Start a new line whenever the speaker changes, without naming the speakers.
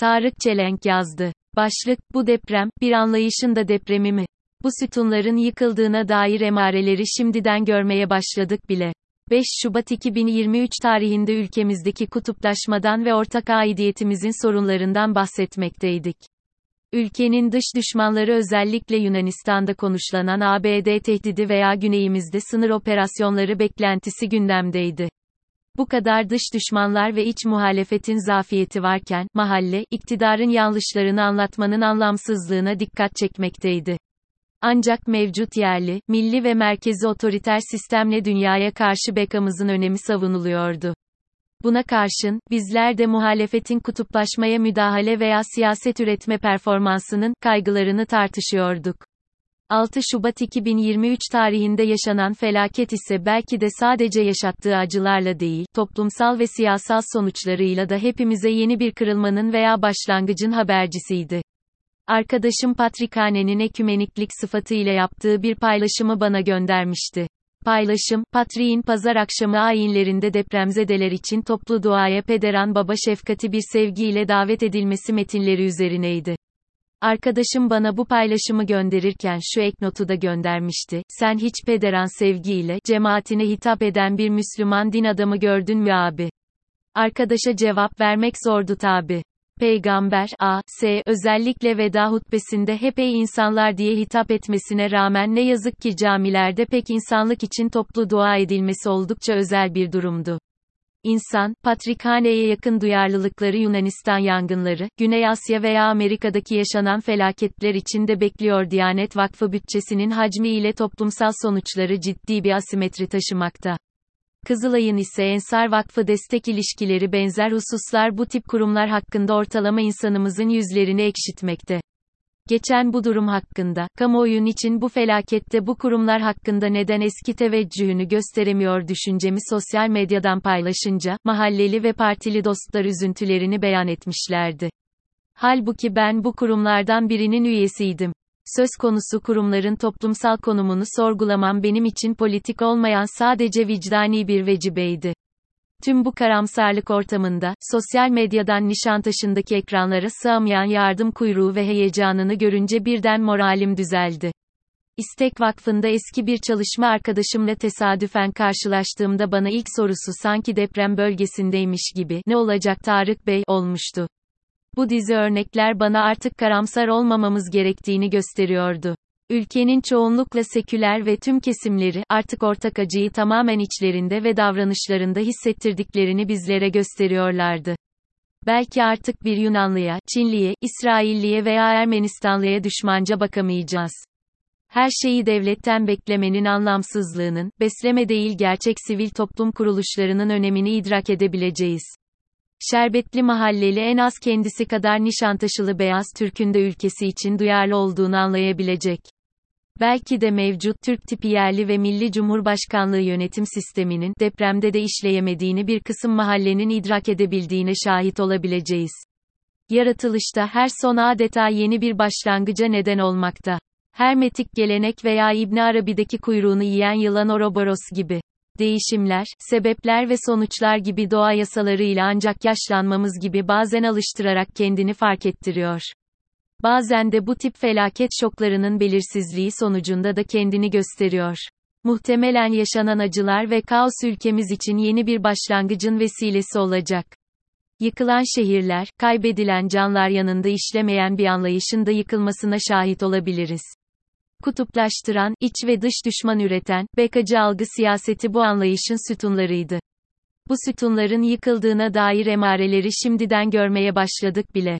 Tarık Çelenk yazdı. Başlık, bu deprem, bir anlayışın da depremi mi? Bu sütunların yıkıldığına dair emareleri şimdiden görmeye başladık bile. 5 Şubat 2023 tarihinde ülkemizdeki kutuplaşmadan ve ortak aidiyetimizin sorunlarından bahsetmekteydik. Ülkenin dış düşmanları özellikle Yunanistan'da konuşlanan ABD tehdidi veya güneyimizde sınır operasyonları beklentisi gündemdeydi. Bu kadar dış düşmanlar ve iç muhalefetin zafiyeti varken, mahalle, iktidarın yanlışlarını anlatmanın anlamsızlığına dikkat çekmekteydi. Ancak mevcut yerli, milli ve merkezi otoriter sistemle dünyaya karşı bekamızın önemi savunuluyordu. Buna karşın, bizler de muhalefetin kutuplaşmaya müdahale veya siyaset üretme performansının kaygılarını tartışıyorduk. 6 Şubat 2023 tarihinde yaşanan felaket ise belki de sadece yaşattığı acılarla değil, toplumsal ve siyasal sonuçlarıyla da hepimize yeni bir kırılmanın veya başlangıcın habercisiydi. Arkadaşım Patrikhane'nin ekümeniklik sıfatıyla yaptığı bir paylaşımı bana göndermişti. Paylaşım, Patriğin pazar akşamı ayinlerinde depremzedeler için toplu duaya pederan baba şefkati bir sevgiyle davet edilmesi metinleri üzerineydi. Arkadaşım bana bu paylaşımı gönderirken şu eknotu da göndermişti. Sen hiç pederan sevgiyle, cemaatine hitap eden bir Müslüman din adamı gördün mü abi? Arkadaşa cevap vermek zordu tabi. Peygamber A. S. özellikle veda hutbesinde hep ey insanlar diye hitap etmesine rağmen ne yazık ki camilerde pek insanlık için toplu dua edilmesi oldukça özel bir durumdu. İnsan, Patrikhane'ye yakın duyarlılıkları Yunanistan yangınları, Güney Asya veya Amerika'daki yaşanan felaketler için de bekliyor Diyanet Vakfı bütçesinin hacmi ile toplumsal sonuçları ciddi bir asimetri taşımakta. Kızılay'ın ise Ensar Vakfı destek ilişkileri benzer hususlar bu tip kurumlar hakkında ortalama insanımızın yüzlerini ekşitmekte. Geçen bu durum hakkında, kamuoyun için bu felakette bu kurumlar hakkında neden eski teveccühünü gösteremiyor düşüncemi sosyal medyadan paylaşınca, mahalleli ve partili dostlar üzüntülerini beyan etmişlerdi. Halbuki ben bu kurumlardan birinin üyesiydim. Söz konusu kurumların toplumsal konumunu sorgulamam benim için politik olmayan sadece vicdani bir vecibeydi. Tüm bu karamsarlık ortamında, sosyal medyadan Nişantaşı'ndaki ekranlara sığamayan yardım kuyruğu ve heyecanını görünce birden moralim düzeldi. İstek Vakfı'nda eski bir çalışma arkadaşımla tesadüfen karşılaştığımda bana ilk sorusu sanki deprem bölgesindeymiş gibi, ne olacak Tarık Bey, olmuştu. Bu dizi örnekler bana artık karamsar olmamamız gerektiğini gösteriyordu. Ülkenin çoğunlukla seküler ve tüm kesimleri, artık ortak acıyı tamamen içlerinde ve davranışlarında hissettirdiklerini bizlere gösteriyorlardı. Belki artık bir Yunanlıya, Çinliye, İsrailliye veya Ermenistanlıya düşmanca bakamayacağız. Her şeyi devletten beklemenin anlamsızlığının, besleme değil gerçek sivil toplum kuruluşlarının önemini idrak edebileceğiz. Şerbetli mahalleli en az kendisi kadar Nişantaşılı Beyaz Türk'ün de ülkesi için duyarlı olduğunu anlayabilecek. Belki de mevcut Türk tipi yerli ve milli cumhurbaşkanlığı yönetim sisteminin depremde de işleyemediğini bir kısım mahallenin idrak edebildiğine şahit olabileceğiz. Yaratılışta her son adeta yeni bir başlangıca neden olmakta. Hermetik gelenek veya İbn Arabi'deki kuyruğunu yiyen yılan Ouroboros gibi. Değişimler, sebepler ve sonuçlar gibi doğa yasalarıyla ancak yaşlanmamız gibi bazen alıştırarak kendini fark ettiriyor. Bazen de bu tip felaket şoklarının belirsizliği sonucunda da kendini gösteriyor. Muhtemelen yaşanan acılar ve kaos ülkemiz için yeni bir başlangıcın vesilesi olacak. Yıkılan şehirler, kaybedilen canlar yanında işlemeyen bir anlayışın da yıkılmasına şahit olabiliriz. Kutuplaştıran, iç ve dış düşman üreten, bekacı algı siyaseti bu anlayışın sütunlarıydı. Bu sütunların yıkıldığına dair emareleri şimdiden görmeye başladık bile.